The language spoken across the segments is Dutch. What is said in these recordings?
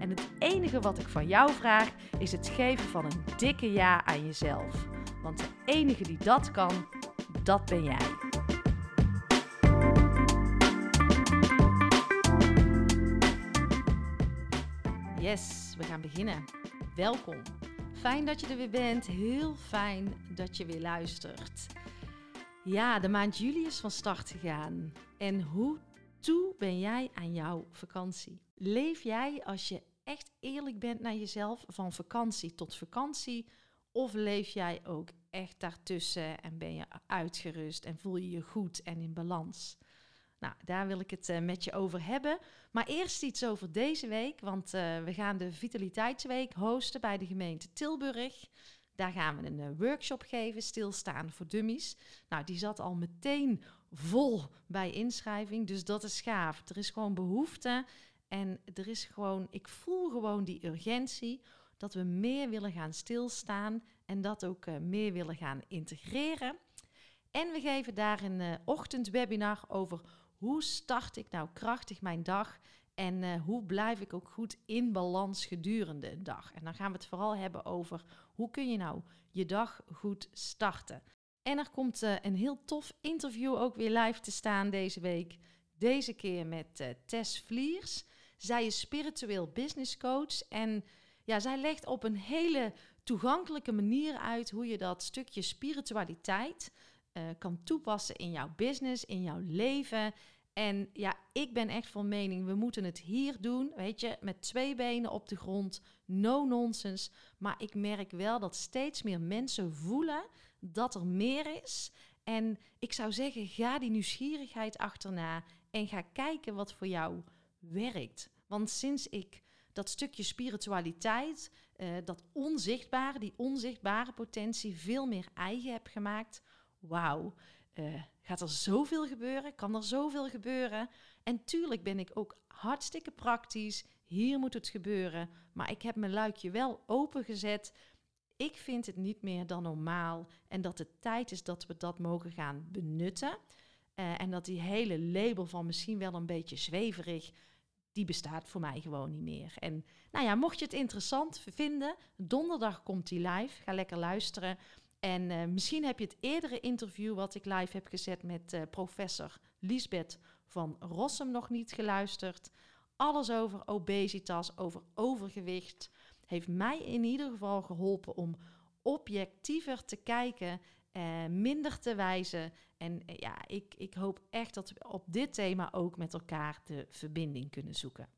En het enige wat ik van jou vraag is het geven van een dikke ja aan jezelf. Want de enige die dat kan, dat ben jij. Yes, we gaan beginnen. Welkom. Fijn dat je er weer bent. Heel fijn dat je weer luistert. Ja, de maand juli is van start gegaan. En hoe toe ben jij aan jouw vakantie? Leef jij als je echt eerlijk bent naar jezelf van vakantie tot vakantie? Of leef jij ook echt daartussen en ben je uitgerust en voel je je goed en in balans? Nou, daar wil ik het uh, met je over hebben. Maar eerst iets over deze week, want uh, we gaan de Vitaliteitsweek hosten bij de gemeente Tilburg. Daar gaan we een uh, workshop geven, stilstaan voor dummies. Nou, die zat al meteen vol bij inschrijving, dus dat is gaaf. Er is gewoon behoefte en er is gewoon, ik voel gewoon die urgentie dat we meer willen gaan stilstaan en dat ook uh, meer willen gaan integreren. En we geven daar een uh, ochtendwebinar over hoe start ik nou krachtig mijn dag en uh, hoe blijf ik ook goed in balans gedurende een dag. En dan gaan we het vooral hebben over hoe kun je nou je dag goed starten. En er komt een heel tof interview ook weer live te staan deze week. Deze keer met Tess Vliers. Zij is spiritueel business coach en ja, zij legt op een hele toegankelijke manier uit hoe je dat stukje spiritualiteit uh, kan toepassen in jouw business, in jouw leven. En ja, ik ben echt van mening, we moeten het hier doen, weet je, met twee benen op de grond, no nonsense. Maar ik merk wel dat steeds meer mensen voelen dat er meer is. En ik zou zeggen, ga die nieuwsgierigheid achterna en ga kijken wat voor jou werkt. Want sinds ik dat stukje spiritualiteit, uh, dat onzichtbare, die onzichtbare potentie veel meer eigen heb gemaakt, wauw, uh, gaat er zoveel gebeuren, kan er zoveel gebeuren. En tuurlijk ben ik ook hartstikke praktisch, hier moet het gebeuren, maar ik heb mijn luikje wel opengezet. Ik vind het niet meer dan normaal en dat het tijd is dat we dat mogen gaan benutten. Uh, en dat die hele label van misschien wel een beetje zweverig, die bestaat voor mij gewoon niet meer. En nou ja, mocht je het interessant vinden, donderdag komt die live. Ga lekker luisteren. En uh, misschien heb je het eerdere interview wat ik live heb gezet met uh, professor Lisbeth van Rossum nog niet geluisterd. Alles over obesitas, over overgewicht. Heeft mij in ieder geval geholpen om objectiever te kijken minder te wijzen. En uh, ja, ik, ik hoop echt dat we op dit thema ook met elkaar de verbinding kunnen zoeken.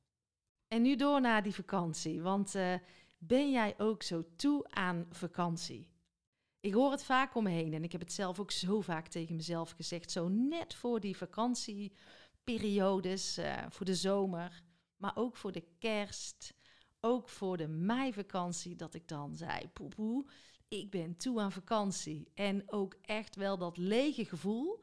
En nu door naar die vakantie, want uh, ben jij ook zo toe aan vakantie? Ik hoor het vaak om me heen en ik heb het zelf ook zo vaak tegen mezelf gezegd, zo net voor die vakantieperiodes, voor de zomer, maar ook voor de kerst, ook voor de meivakantie, dat ik dan zei, poepoe, ik ben toe aan vakantie. En ook echt wel dat lege gevoel.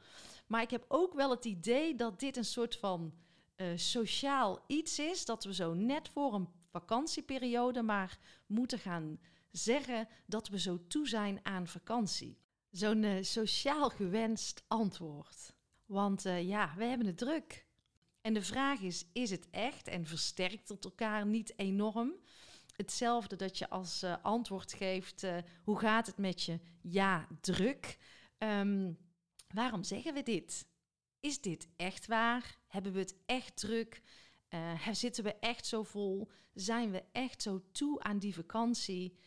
Maar ik heb ook wel het idee dat dit een soort van uh, sociaal iets is. Dat we zo net voor een vakantieperiode maar moeten gaan zeggen dat we zo toe zijn aan vakantie. Zo'n uh, sociaal gewenst antwoord. Want uh, ja, we hebben het druk. En de vraag is, is het echt en versterkt het elkaar niet enorm? Hetzelfde dat je als uh, antwoord geeft: uh, hoe gaat het met je? Ja, druk. Um, waarom zeggen we dit? Is dit echt waar? Hebben we het echt druk? Uh, zitten we echt zo vol? Zijn we echt zo toe aan die vakantie?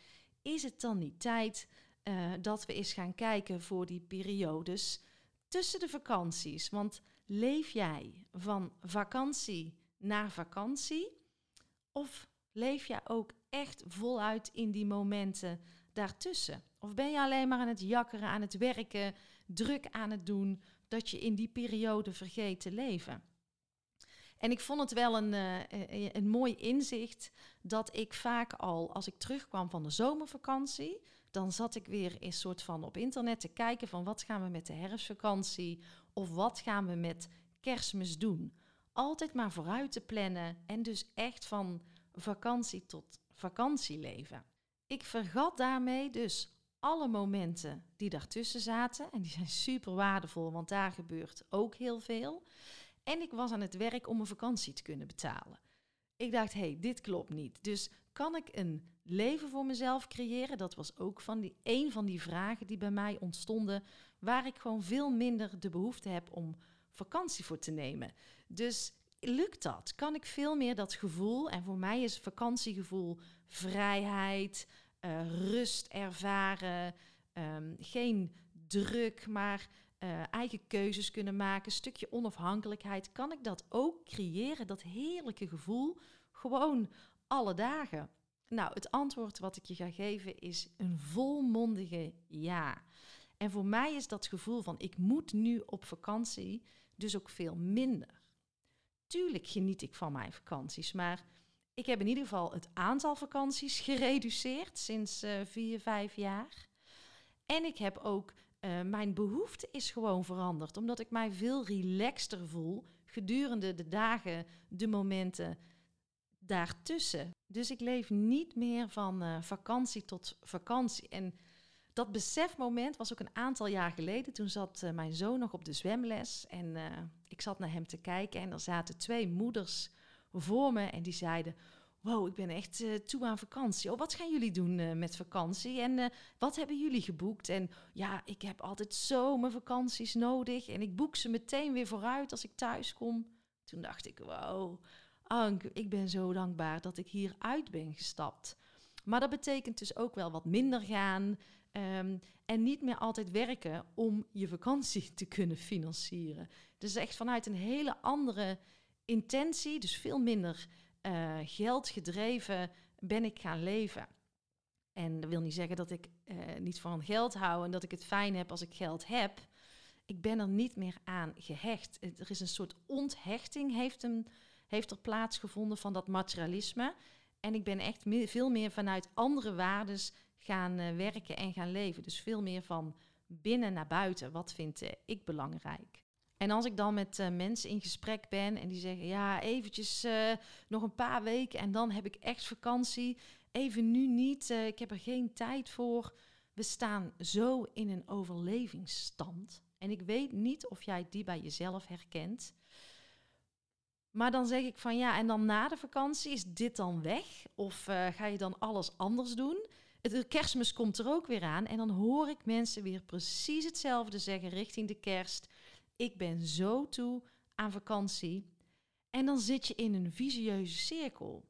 Is het dan niet tijd eh, dat we eens gaan kijken voor die periodes tussen de vakanties. Want leef jij van vakantie naar vakantie? Of leef jij ook echt voluit in die momenten daartussen? Of ben je alleen maar aan het jakkeren, aan het werken, druk aan het doen, dat je in die periode vergeet te leven? En ik vond het wel een, uh, een mooi inzicht dat ik vaak al, als ik terugkwam van de zomervakantie, dan zat ik weer een soort van op internet te kijken van wat gaan we met de herfstvakantie of wat gaan we met kerstmis doen. Altijd maar vooruit te plannen en dus echt van vakantie tot vakantie leven. Ik vergat daarmee dus alle momenten die daartussen zaten. En die zijn super waardevol, want daar gebeurt ook heel veel. En ik was aan het werk om een vakantie te kunnen betalen. Ik dacht, hé, hey, dit klopt niet. Dus kan ik een leven voor mezelf creëren? Dat was ook van die, een van die vragen die bij mij ontstonden, waar ik gewoon veel minder de behoefte heb om vakantie voor te nemen. Dus lukt dat? Kan ik veel meer dat gevoel, en voor mij is vakantiegevoel vrijheid, uh, rust ervaren, um, geen druk, maar uh, eigen keuzes kunnen maken, stukje onafhankelijkheid. Kan ik dat ook creëren, dat heerlijke gevoel, gewoon alle dagen? Nou, het antwoord wat ik je ga geven is een volmondige ja. En voor mij is dat gevoel van ik moet nu op vakantie dus ook veel minder. Tuurlijk geniet ik van mijn vakanties, maar ik heb in ieder geval het aantal vakanties gereduceerd sinds uh, vier, vijf jaar. En ik heb ook, uh, mijn behoefte is gewoon veranderd, omdat ik mij veel relaxter voel gedurende de dagen, de momenten daartussen. Dus ik leef niet meer van uh, vakantie tot vakantie. En dat besefmoment was ook een aantal jaar geleden. Toen zat uh, mijn zoon nog op de zwemles en uh, ik zat naar hem te kijken en er zaten twee moeders voor me en die zeiden: Wow, ik ben echt uh, toe aan vakantie. Oh, wat gaan jullie doen met vakantie? En wat hebben jullie geboekt? En ja, ik heb altijd zo mijn vakanties nodig en ik boek ze meteen weer vooruit als ik thuis kom. Toen dacht ik: Wow, Ank, ik ben zo dankbaar dat ik hier uit ben gestapt. Maar dat betekent dus ook wel wat minder gaan um, en niet meer altijd werken om je vakantie te kunnen financieren. Dus echt vanuit een hele andere intentie, dus veel minder uh, geld gedreven, ben ik gaan leven. En dat wil niet zeggen dat ik uh, niet van geld hou en dat ik het fijn heb als ik geld heb. Ik ben er niet meer aan gehecht. Er is een soort onthechting heeft hem heeft er plaatsgevonden van dat materialisme. En ik ben echt veel meer vanuit andere waardes gaan uh, werken en gaan leven. Dus veel meer van binnen naar buiten. Wat vind uh, ik belangrijk? En als ik dan met uh, mensen in gesprek ben en die zeggen: Ja, eventjes nog een paar weken en dan heb ik echt vakantie. Even nu niet, ik heb er geen tijd voor. We staan zo in een overlevingsstand. En ik weet niet of jij die bij jezelf herkent. Maar dan zeg ik van ja, en dan na de vakantie, is dit dan weg? Of ga je dan alles anders doen? Het kerstmis komt er ook weer aan en dan hoor ik mensen weer precies hetzelfde zeggen richting de kerst. Ik ben zo toe aan vakantie. En dan zit je in een visieuze cirkel.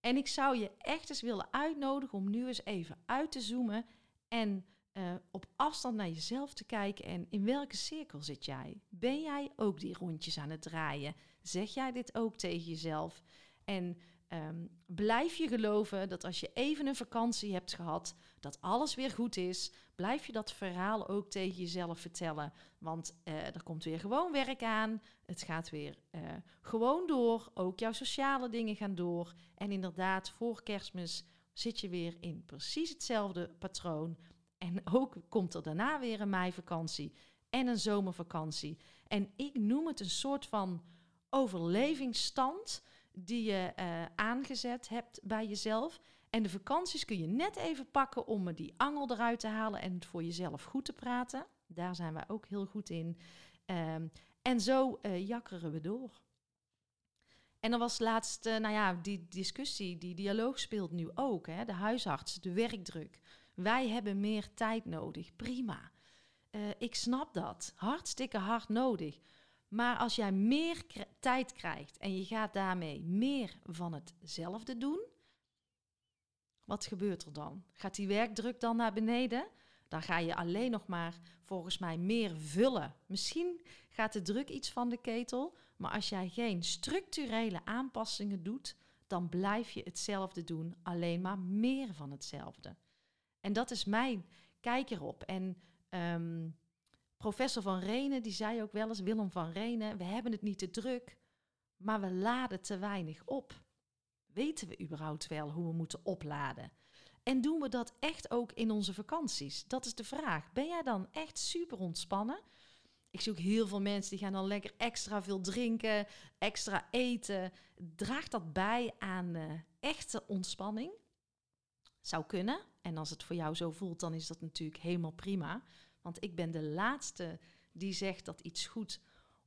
En ik zou je echt eens willen uitnodigen om nu eens even uit te zoomen en uh, op afstand naar jezelf te kijken en in welke cirkel zit jij? Ben jij ook die rondjes aan het draaien? Zeg jij dit ook tegen jezelf? En um, blijf je geloven dat als je even een vakantie hebt gehad, dat alles weer goed is. Blijf je dat verhaal ook tegen jezelf vertellen. Want uh, er komt weer gewoon werk aan. Het gaat weer uh, gewoon door. Ook jouw sociale dingen gaan door. En inderdaad, voor kerstmis zit je weer in precies hetzelfde patroon. En ook komt er daarna weer een meivakantie en een zomervakantie. En ik noem het een soort van overlevingsstand die je uh, aangezet hebt bij jezelf. En de vakanties kun je net even pakken om die angel eruit te halen en het voor jezelf goed te praten. Daar zijn wij ook heel goed in. Um, en zo uh, jakkeren we door. En er was laatst, uh, nou ja, die discussie, die dialoog speelt nu ook. Hè? De huisarts, de werkdruk. Wij hebben meer tijd nodig. Prima. Ik snap dat. Hartstikke hard nodig. Maar als jij meer tijd krijgt en je gaat daarmee meer van hetzelfde doen, wat gebeurt er dan? Gaat die werkdruk dan naar beneden? dan ga je alleen nog maar volgens mij meer vullen. Misschien gaat de druk iets van de ketel, maar als jij geen structurele aanpassingen doet, dan blijf je hetzelfde doen, alleen maar meer van hetzelfde. En dat is mijn kijk erop. En ehm, professor Van Renen, die zei ook wel eens, Willem van Renen, we hebben het niet te druk, maar we laden te weinig op. Weten we überhaupt wel hoe we moeten opladen? En doen we dat echt ook in onze vakanties? Dat is de vraag. Ben jij dan echt super ontspannen? Ik zoek heel veel mensen die gaan dan lekker extra veel drinken, extra eten. Draagt dat bij aan uh, echte ontspanning? Zou kunnen. En als het voor jou zo voelt, dan is dat natuurlijk helemaal prima. Want ik ben de laatste die zegt dat iets goed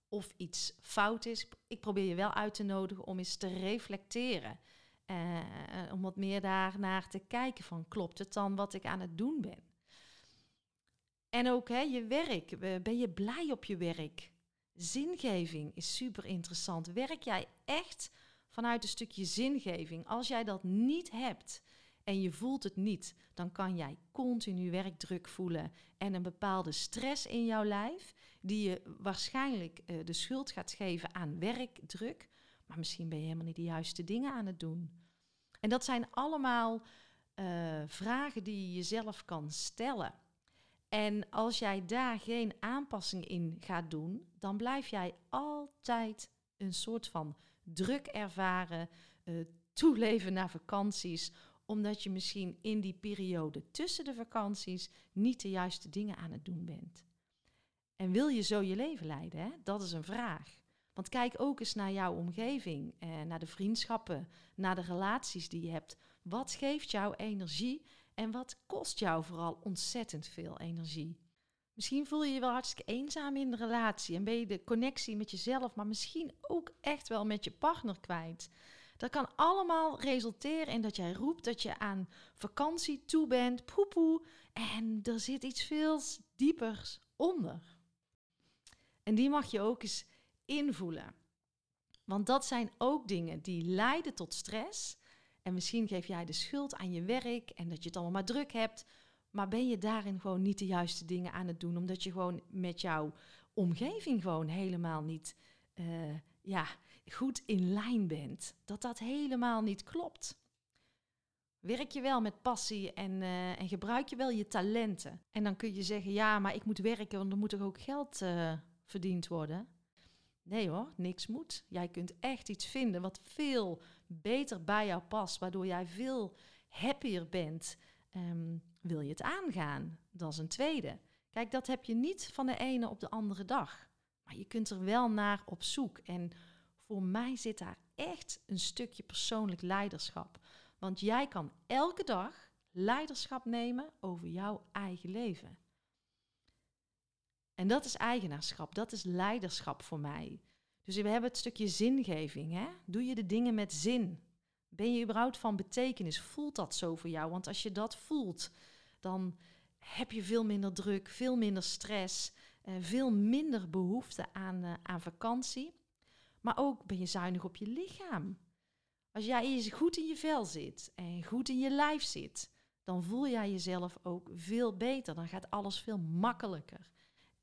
of iets fout is. Ik probeer je wel uit te nodigen om eens te reflecteren. Uh, om wat meer daarnaar te kijken van klopt het dan wat ik aan het doen ben? En ook hè, je werk. Ben je blij op je werk? Zingeving is super interessant. Werk jij echt vanuit een stukje zingeving? Als jij dat niet hebt en je voelt het niet, dan kan jij continu werkdruk voelen en een bepaalde stress in jouw lijf, die je waarschijnlijk uh, de schuld gaat geven aan werkdruk. Maar misschien ben je helemaal niet de juiste dingen aan het doen. En dat zijn allemaal uh, vragen die je jezelf kan stellen. En als jij daar geen aanpassing in gaat doen, dan blijf jij altijd een soort van druk ervaren, uh, toeleven naar vakanties, omdat je misschien in die periode tussen de vakanties niet de juiste dingen aan het doen bent. En wil je zo je leven leiden? Hè? Dat is een vraag. Want kijk ook eens naar jouw omgeving, eh, naar de vriendschappen, naar de relaties die je hebt. Wat geeft jou energie en wat kost jou vooral ontzettend veel energie? Misschien voel je je wel hartstikke eenzaam in de relatie en ben je de connectie met jezelf, maar misschien ook echt wel met je partner kwijt. Dat kan allemaal resulteren in dat jij roept dat je aan vakantie toe bent, poepoe, en er zit iets veel diepers onder. En die mag je ook eens invoelen. Want dat zijn ook dingen die leiden tot stress. En misschien geef jij de schuld aan je werk en dat je het allemaal maar druk hebt. Maar ben je daarin gewoon niet de juiste dingen aan het doen, omdat je gewoon met jouw omgeving gewoon helemaal niet uh, ja, goed in lijn bent? Dat dat helemaal niet klopt. Werk je wel met passie en, uh, en gebruik je wel je talenten? En dan kun je zeggen, ja, maar ik moet werken, want er moet toch ook geld uh, verdiend worden? Nee hoor, niks moet. Jij kunt echt iets vinden wat veel beter bij jou past, waardoor jij veel happier bent. Um, wil je het aangaan? Dat is een tweede. Kijk, dat heb je niet van de ene op de andere dag. Maar je kunt er wel naar op zoek. En voor mij zit daar echt een stukje persoonlijk leiderschap. Want jij kan elke dag leiderschap nemen over jouw eigen leven. En dat is eigenaarschap, dat is leiderschap voor mij. Dus we hebben het stukje zingeving. Hè? Doe je de dingen met zin? Ben je überhaupt van betekenis? Voelt dat zo voor jou? Want als je dat voelt, dan heb je veel minder druk, veel minder stress, eh, veel minder behoefte aan, uh, aan vakantie. Maar ook ben je zuinig op je lichaam. Als jij goed in je vel zit en goed in je lijf zit, dan voel jij jezelf ook veel beter. Dan gaat alles veel makkelijker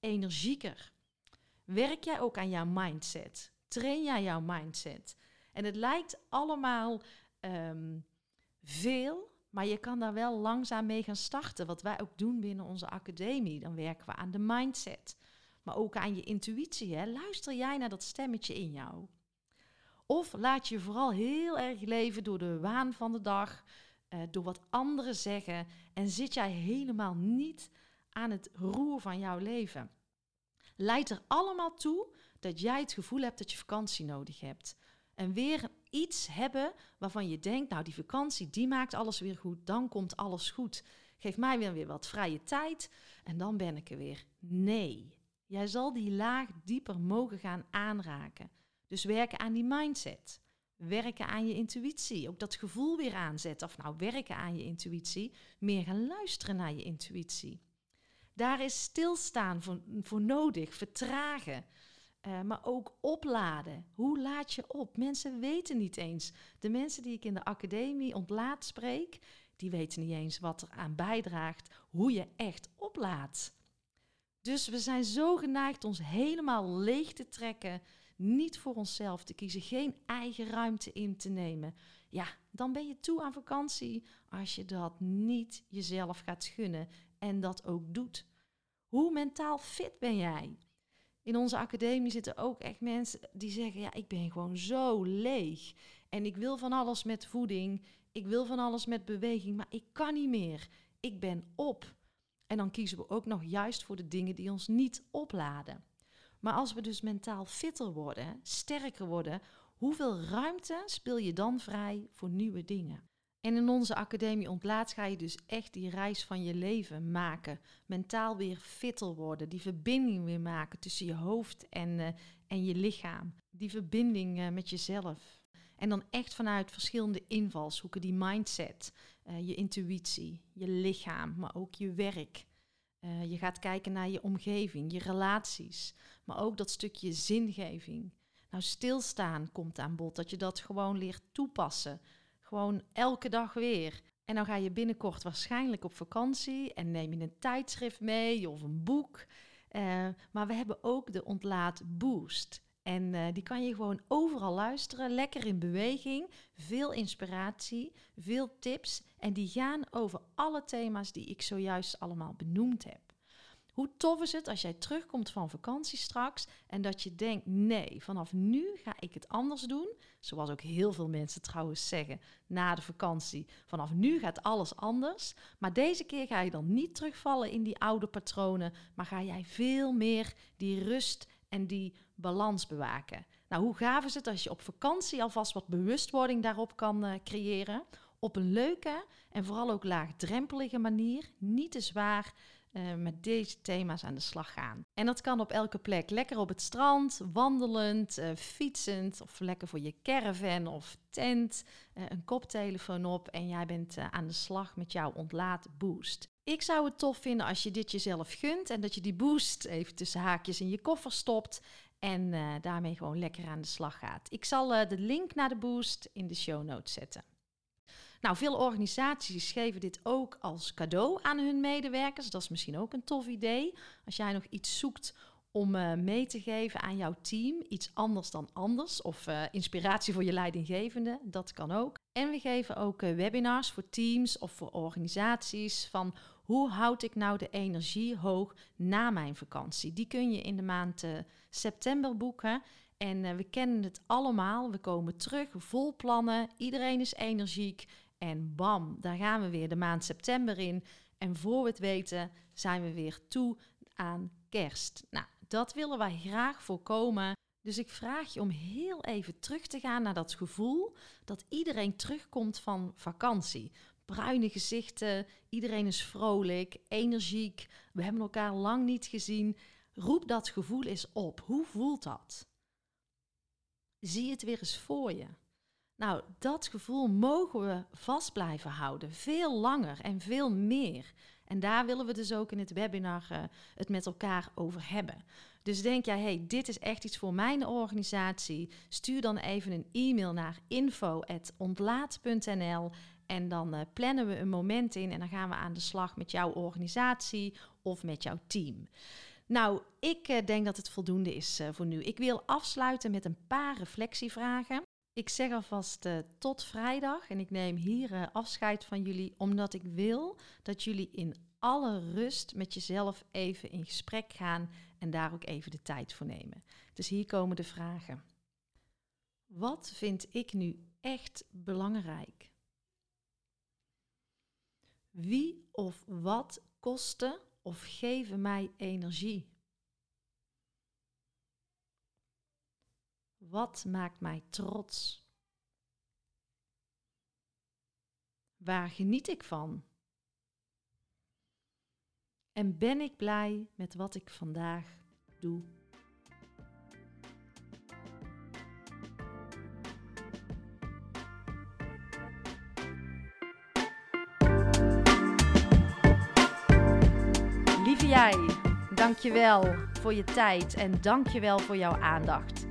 energieker? Werk jij ook aan jouw mindset? Train jij jouw mindset? En het lijkt allemaal um, veel, maar je kan daar wel langzaam mee gaan starten. Wat wij ook doen binnen onze academie. Dan werken we aan de mindset, maar ook aan je intuïtie. Hè? Luister jij naar dat stemmetje in jou? Of laat je vooral heel erg leven door de waan van de dag, uh, door wat anderen zeggen en zit jij helemaal niet aan het roer van jouw leven. Leidt er allemaal toe dat jij het gevoel hebt dat je vakantie nodig hebt. En weer iets hebben waarvan je denkt, nou die vakantie die maakt alles weer goed, dan komt alles goed. Geef mij weer, weer wat vrije tijd en dan ben ik er weer. Nee, jij zal die laag dieper mogen gaan aanraken. Dus werken aan die mindset. Werken aan je intuïtie. Ook dat gevoel weer aanzetten. Of nou, werken aan je intuïtie. Meer gaan luisteren naar je intuïtie. Daar is stilstaan voor, voor nodig, vertragen. Uh, maar ook opladen. Hoe laat je op? Mensen weten niet eens. De mensen die ik in de academie ontlaat spreek, die weten niet eens wat er aan bijdraagt hoe je echt oplaadt. Dus we zijn zo geneigd ons helemaal leeg te trekken, niet voor onszelf te kiezen, geen eigen ruimte in te nemen. Ja, dan ben je toe aan vakantie als je dat niet jezelf gaat gunnen en dat ook doet. Hoe mentaal fit ben jij? In onze academie zitten ook echt mensen die zeggen: Ja, ik ben gewoon zo leeg. En ik wil van alles met voeding. Ik wil van alles met beweging. Maar ik kan niet meer. Ik ben op. En dan kiezen we ook nog juist voor de dingen die ons niet opladen. Maar als we dus mentaal fitter worden, sterker worden, hoeveel ruimte speel je dan vrij voor nieuwe dingen? En in onze academie ontlaat ga je dus echt die reis van je leven maken. Mentaal weer fitter worden. Die verbinding weer maken tussen je hoofd en, uh, en je lichaam. Die verbinding uh, met jezelf. En dan echt vanuit verschillende invalshoeken. Die mindset, uh, je intuïtie, je lichaam, maar ook je werk. je gaat kijken naar je omgeving, je relaties. Maar ook dat stukje zingeving. Nou, stilstaan komt aan bod. Dat je dat gewoon leert toepassen. Gewoon elke dag weer. En dan ga je binnenkort waarschijnlijk op vakantie en neem je een tijdschrift mee of een boek. Uh, maar we hebben ook de Ontlaat Boost. En uh, die kan je gewoon overal luisteren, lekker in beweging, veel inspiratie, veel tips. En die gaan over alle thema's die ik zojuist allemaal benoemd heb. Hoe tof is het als jij terugkomt van vakantie straks en dat je denkt: nee, vanaf nu ga ik het anders doen. Zoals ook heel veel mensen trouwens zeggen na de vakantie: vanaf nu gaat alles anders. Maar deze keer ga je dan niet terugvallen in die oude patronen, maar ga jij veel meer die rust en die balans bewaken. Nou, hoe gaaf is het als je op vakantie alvast wat bewustwording daarop kan uh, creëren? Op een leuke en vooral ook laagdrempelige manier, niet te zwaar uh, met deze thema's aan de slag gaan. En dat kan op elke plek. Lekker op het strand, wandelend, uh, fietsend of lekker voor je caravan of tent. Een koptelefoon op en jij bent aan de slag met jouw ontlaat boost. Ik zou het tof vinden als je dit jezelf gunt en dat je die boost even tussen haakjes in je koffer stopt en daarmee gewoon lekker aan de slag gaat. Ik zal de link naar de boost in de show notes zetten. Nou, veel organisaties geven dit ook als cadeau aan hun medewerkers. Dat is misschien ook een tof idee. Als jij nog iets zoekt om uh, mee te geven aan jouw team, iets anders dan anders, of uh, inspiratie voor je leidinggevende, dat kan ook. En we geven ook uh, webinars voor teams of voor organisaties van hoe houd ik nou de energie hoog na mijn vakantie. Die kun je in de maand september boeken. En we kennen het allemaal. We komen terug, vol plannen. Iedereen is energiek. En bam, daar gaan we weer de maand september in. En voor we het weten zijn we weer toe aan kerst. Nou, dat willen wij graag voorkomen. Dus ik vraag je om heel even terug te gaan naar dat gevoel dat iedereen terugkomt van vakantie. Bruine gezichten, iedereen is vrolijk, energiek, we hebben elkaar lang niet gezien. Roep dat gevoel eens op. Hoe voelt dat? Zie het weer eens voor je. Nou, dat gevoel mogen we vast blijven houden, veel langer en veel meer. En daar willen we dus ook in het webinar uh, het met elkaar over hebben. Dus denk jij, hey, dit is echt iets voor mijn organisatie? Stuur dan even een e-mail naar info@ontlaat.nl en dan uh, plannen we een moment in en dan gaan we aan de slag met jouw organisatie of met jouw team. Nou, ik uh, denk dat het voldoende is voor nu. Ik wil afsluiten met een paar reflectievragen. Ik zeg alvast uh, tot vrijdag en ik neem hier uh, afscheid van jullie, omdat ik wil dat jullie in alle rust met jezelf even in gesprek gaan en daar ook even de tijd voor nemen. Dus hier komen de vragen. Wat vind ik nu echt belangrijk? Wie of wat kosten of geven mij energie? Wat maakt mij trots? Waar geniet ik van? En ben ik blij met wat ik vandaag doe? Lieve jij, dankjewel voor je tijd en dankjewel voor jouw aandacht.